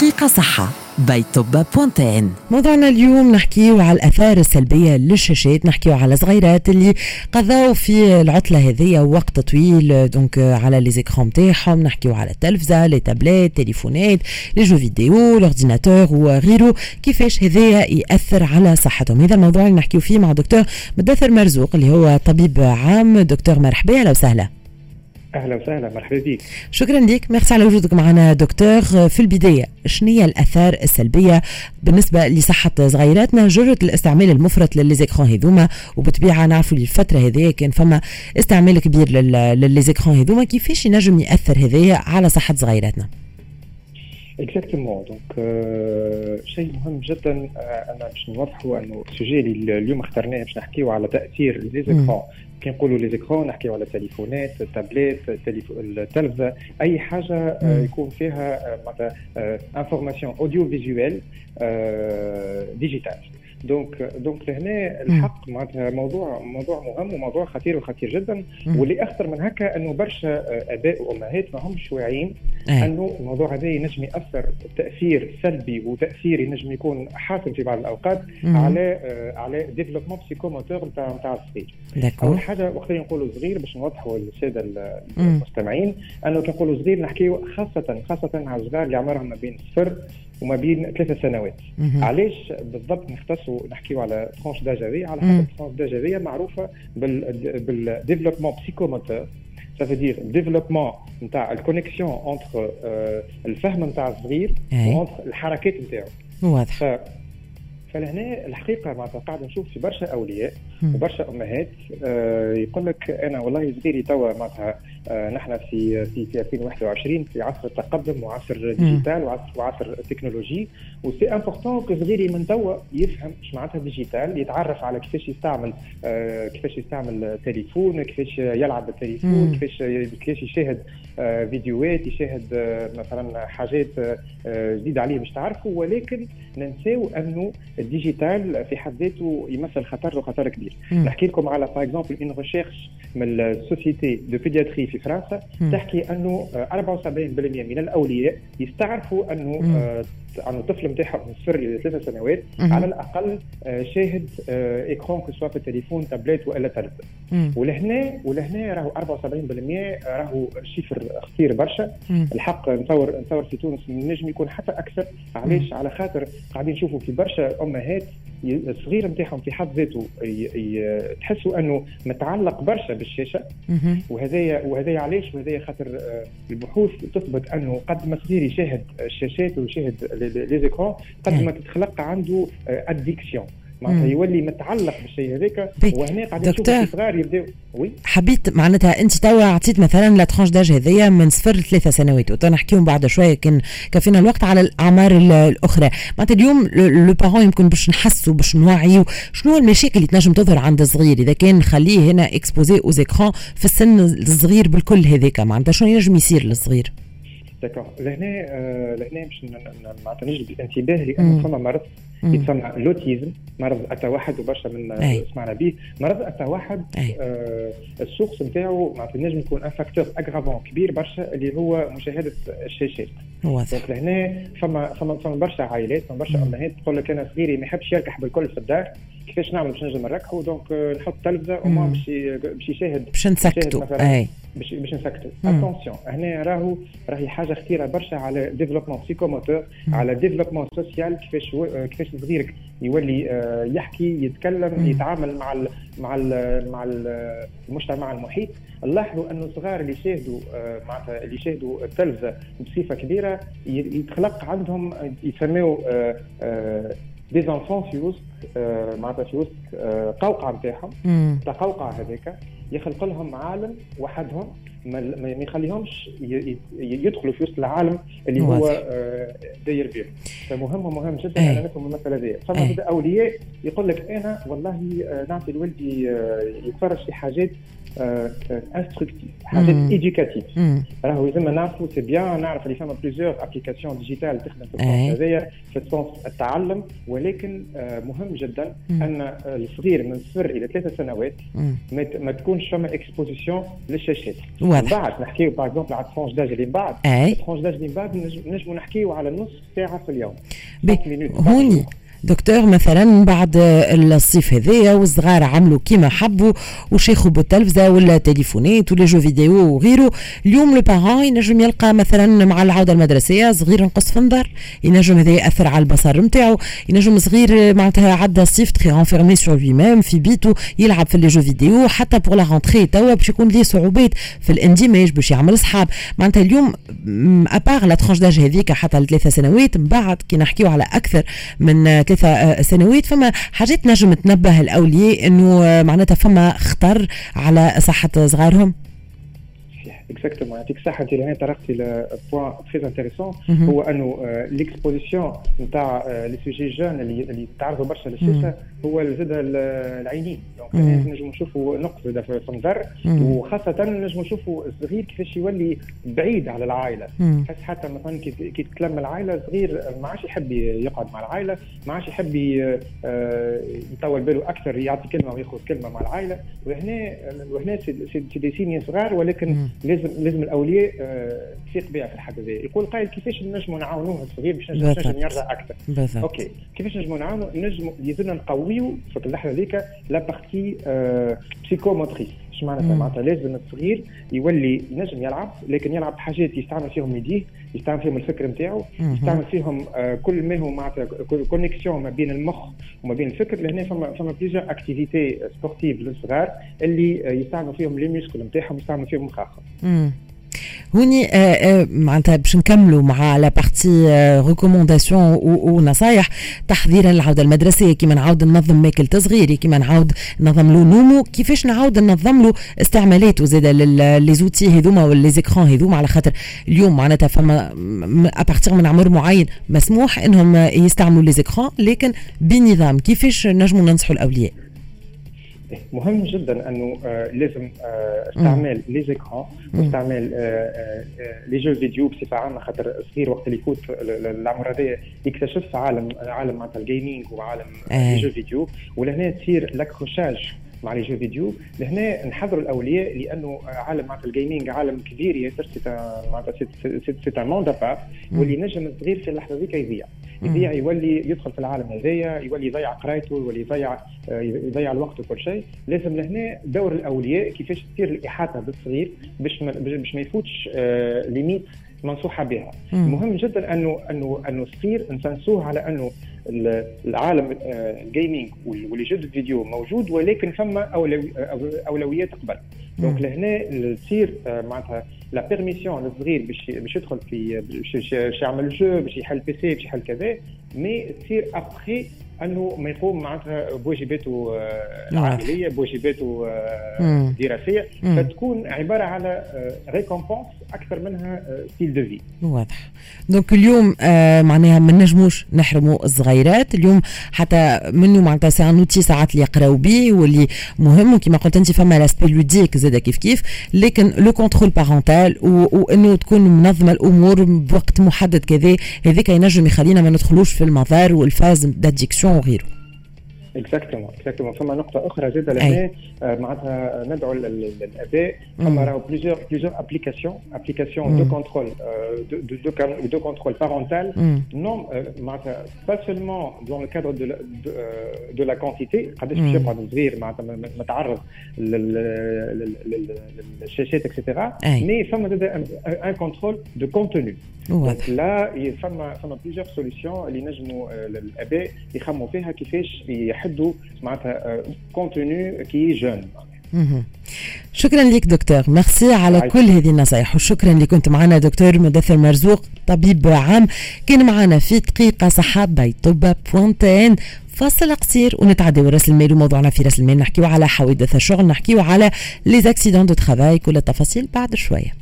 دقيقة صحة. باي توبا بوانتين موضوعنا اليوم نحكيو على الآثار السلبية للشاشات نحكيو على صغيرات اللي قضاو في العطلة هذيا وقت طويل donc على les écrans نتاعهم نحكيو على التلفزة les tablettes تليفونات les jeux vidéo ال ordinateur وغيره كيفاش هذايا يأثر على صحتهم؟ هذا الموضوع اللي نحكيو فيه مع دكتور مدثر مرزوق اللي هو طبيب عام. دكتور مرحبا أهلا وسهلا. أهلا وسهلا مرحبا بك. شكرا لك. ميرسي على وجودك معنا دكتور. في البداية شنو الأثار السلبية بالنسبة لصحة صغيراتنا؟ جرة الاستعمال المفرط ل les écrans هذوما وبالطبيعه نعرفوا الفترة هذه كان فما استعمال كبير ل les écrans هذوما. كيفاش ينجم يأثر هذايا على صحة صغيراتنا؟ exactement donc شيء مهم جدا أنا باش نوضحوا أنه ال sujet اللي اليوم اخترناه باش نحكيو على تأثير les écrans كي نقولوا لي les écrans نحكيو على التليفونات ال tablettes التلفزه أي حاجة يكون فيها معناتها information audiovisuelle digitale donc donc لهنا الحق معناتها موضوع موضوع مهم وموضوع خطير وخطير جدا. واللي أخطر من هكا إنه برشا اباء وامهات ما همش واعيين إنه الموضوع هذا ينجم يأثر تأثير سلبي وتأثير ينجم يكون حاسم في بعض الأوقات مم. على على développement psychomoteur نتاع نتاع الصغير. أول حاجة وقت نقولوا صغير باش نوضحوا للسادة المستمعين أنه كي نقولوا صغير نحكيو خاصة خاصة على الصغار اللي عمرهم ما بين صفر وما بين ثلاث سنوات. علاش بالضبط نختصوا نحكيو على tranche d'âge هذه على خاطر tranche d'âge هذه معروفة بال développement psychomoteur ça veut dire développement نتاع ال connexion entre الفهم نتاع الصغير و entre الحركات نتاعو. واضح. فلهنا الحقيقة معناتها قاعد نشوف في برشا أولياء. وبرشا أمهات آه يقول لك أنا والله صغيري توا معناتها نحن في في في 2021 في عصر التقدم وعصر digital وعصر وعصر technologie و c'est important que صغيري من توا يفهم إيش معناتها digital يتعرف على كيفاش يستعمل آه كيفاش يستعمل تليفون كيفاش يلعب بالتليفون كيفاش كيفاش يشاهد آه فيديوهات يشاهد آه مثلا حاجات آه جديدة عليه باش تعرفوا ولكن ننساو أنه ال digital في حد ذاته يمثل خطر وخطر كبير. نحكي لكم على par exemple une recherche من ال société de pédiatrie في فرنسا مم. تحكي أنه 74% من الأولياء يستعرفوا أنه انه الطفل نتاعهم من صفر إلى ثلاث سنوات. على الأقل شاهد écran que ce soit في التليفون تابلت وإلا تلفزه ولهنا ولهنا راهو 74% راهو شيفر خطير برشا. الحق نتصور نتصور في تونس نجم يكون حتى أكثر. علاش؟ على خاطر قاعدين نشوفوا في برشا أمهات الصغير نتاعهم في حد ذاته تحسوا أنه متعلق برشا بالشاشة. وهذايا وهذايا علاش؟ وهذايا خاطر البحوث تثبت أنه قد ما صغير يشاهد الشاشات ويشاهد لي زيكرون قد ما تتخلق عنده اديكسيون معناتها يولي متعلق بالشيء هذاك وهنا قاعدين نشوفوا صغار يبداو Oui؟ حبيت معناتها انت توا عطيت مثلا la tranche d'âge هذيا من صفر لثلاثة سنوات وتنحكيهم بعد شوية كان كفينا الوقت على الأعمار الأخرى. معناتها اليوم les parents يمكن باش نحسوا باش نوعيوا شنو المشاكل اللي تنجم تظهر عند الصغير إذا كان نخليه هنا exposé أو في السن الصغير بالكل هذاك. معناتها شنو ينجم يصير للصغير؟ D'accord لهنا آه لهنا باش معناتها نجلب الانتباه لأنه فما مرض يتسمى l'autisme مرض التوحد وبرشا من أي. سمعنا به. مرض التوحد آه ال source نتاعو معناتها نجم يكون un facteur aggravant كبير برشا اللي هو مشاهدة الشاشات. donc لهنا فما فما فما برشا عائلات فما برشا أمهات تقول لك أنا صغيري ما يحبش يركح بالكل في الدار كيفاش نعمل باش نجم نركحوا donc نحط تلفزة وما باش باش يشاهد. باش نسكتوا أي. باش باش نسكتوا attention هنا راهو راهي حاجة خطيرة برشا على développement psychomoteur على développement social كيفاش كيفاش صغيرك يولي يحكي يتكلم. يتعامل مع ال مع ال مع ال المجتمع المحيط. نلاحظوا أنه الصغار اللي يشاهدوا معناتها اللي يشاهدوا التلفزة بصفة كبيرة يتخلق عندهم يسميو des enfants في وسط معناتها في وسط قوقعة نتاعهم القوقعه هذاك يخلق لهم عالم وحدهم ما يخليهمش يدخلوا في وسط العالم اللي هو داير بهم فمهم ومهم جدا ان نفهم المسألة دي. فما زاد اولياء يقول لك أنا والله نعطي لولدي يتفرج في حاجات instructives حاجات éducatives راهو لازم نعرفوا c'est bien نعرف اللي فما plusieurs applications digitales تخدم في ال sens هذايا في ال sens التعلم ولكن مهم جدا ان الصغير من صفر إلى ثلاثة سنوات ما تكونش فما exposition للشاشات واضح بعد نحكيو par exemple على ال tranche d'âge اللي بعد ال tranche d'âge اللي بعد نجموا نحكيو على نص ساعه في اليوم هوني دكتور مثلا بعد الصيف هذايا والصغار عملوا كيما حبوا وشيخوا بالتلفزه ولا تليفونات ولا jeux vidéo وغيره. اليوم les parents ينجم يلقى مثلا مع العودة المدرسية صغير نقص في النظر. ينجم هذا يأثر على البصر نتاعو ينجم صغير معناتها عدى الصيف très renfermé sur lui-même في بيتو يلعب في les jeux vidéo حتى pour la rentrée توا باش يكون ليه صعوبات في الاندماج باش يعمل اصحاب معناتها اليوم à part la tranche d'âge هذيك حتى لثلاثة سنوات من بعد كي نحكيو على أكثر من ثلاثة سنوات فما حاجات نجم تنبه الأولياء إنه آه، معناتها فما خطر على صحة صغارهم؟ Exactement يعطيك الصحه انت هنا طرقتي ل point très intéressant هو انه l'exposition نتاع les sujets jeunes اللي تعرضوا برشا للشاشه هو زاد العينين donc نجم نشوفوا نقص زاد في النظر وخاصه نجم نشوفوا الصغير كيفاش يولي بعيد على العائله تحس حتى مثلا كي تتلم العائله الصغير ما عادش يحب يقعد مع العائله ما عادش يحب يطول باله أكثر يعطي كلمه وياخذ كلمه مع العائله وهنا وهنا c'est des signes صغار ولكن لازم لازم الأولياء تثيق بها في الحد هذا يقول قائل كيفاش نجموا نعاونوه الصغير باش نجم يرضى أكثر. بالضبط. Ok. كيفاش نجموا نعاونوا؟ نجموا لازمنا نقويوا في اللحظة هذيك la partie psychomotrice اش معناتها معناتها لازم الصغير يولي ينجم يلعب لكن يلعب بحاجات يستعمل فيهم يديه يستعمل فيهم الفكر نتاعو يستعمل فيهم آه كل ما هو معناتها connexion ما بين المخ وما بين الفكر لهنا فما فما plusieurs activités sportives للصغار اللي آه يستعملوا فيهم les muscles نتاعهم يستعملوا فيهم مخاخهم هوني آه، آه، معناتها باش نكملوا مع la partie recommandations ونصايح تحضيرا للعوده المدرسية كيما نعاود ننظم ماكلة صغيري كيما نعاود ننظم له نومو كيفاش نعاود ننظم له استعمالاته زاد les outils هذوما ولا les écrans هذوما؟ على خاطر اليوم معناتها فما à partir من عمر معين مسموح إنهم يستعملوا les écrans لكن بنظام. كيفاش نجموا ننصحوا الأولياء؟ مهم جدا أنه آه لازم آه استعمال les écrans واستعمال آه les jeux vidéo بصفة عامة خاطر الصغير وقت اللي يفوت العمر هذا يكتشف عالم عالم معناتها ال gaming وعالم les jeux vidéo. ولهنا تصير l'accrochage مع les jeux vidéo. لهنا نحضروا الاولياء لأنه عالم معناتها ال gaming عالم كبير ياسر معناتها c'est un monde واللي نجم الصغير في اللحظة ذيك يضيع. يضيع يولي يدخل في العالم هذايا يولي يضيع قرايته يولي يضيع يضيع الوقت وكل شيء. لازم لهنا دور الاولياء كيفاش تصير الإحاطة بالصغير باش ما باش ما يفوتش limites منصوحه بها. مهم جدا انه انه أنه الصغير نحسسوه على أنه العالم ال gaming و les jeux vidéo موجود ولكن ثم أولويات قبل. donc لهنا تصير معناتها la permission للصغير باش باش يدخل في باش يعمل jeu باش يحل PC باش يحل كذا mais تصير ابخي أنه ما يقوم معناتها بواجباته العائلية بواجباته الدراسية. فتكون عبارة على récompense أكثر منها style de vie واضح. donc اليوم آه معناها ما نجموش نحرموا الصغيرات اليوم حتى منه معناتها c'est un outil ساعات اللي يقراو به واللي مهم وكما قلت انت فما l'aspect ludique زاد كيف كيف لكن le contrôle parental وانه تكون منظمة الأمور بوقت محدد كذا هذاك ينجم يخلينا ما ندخلوش في المضار وال phase d'addiction وغيره. exactement exactement فما نقطة أخرى زاد لهنا معناتها ندعو الآباء فما راهو plusieurs plusieurs applications applications de contrôle de de contrôle parental non معناتها pas seulement dans le cadre de de la quantité قداش باش يقعد صغير معناتها متعرض للشاشات et cetera mais فما زاد un contrôle de contenu là فما فما plusieurs solutions اللي نجموا الاباء يخموا فيها كيفاش يحدوا معناتها contenu qui gêne شكرا لك دكتور. ميرسي على كل هذه النصائح. وشكرا اللي كنت معنا دكتور مدثر مرزوق طبيب عام. كان معنا في دقيقة صحه by طب point tn فاصل قصير ونتعداو راس المال. وموضوعنا في رأس المال نحكيو على حوادث الشغل نحكيو على les accidents de travail كل التفاصيل بعد شوية.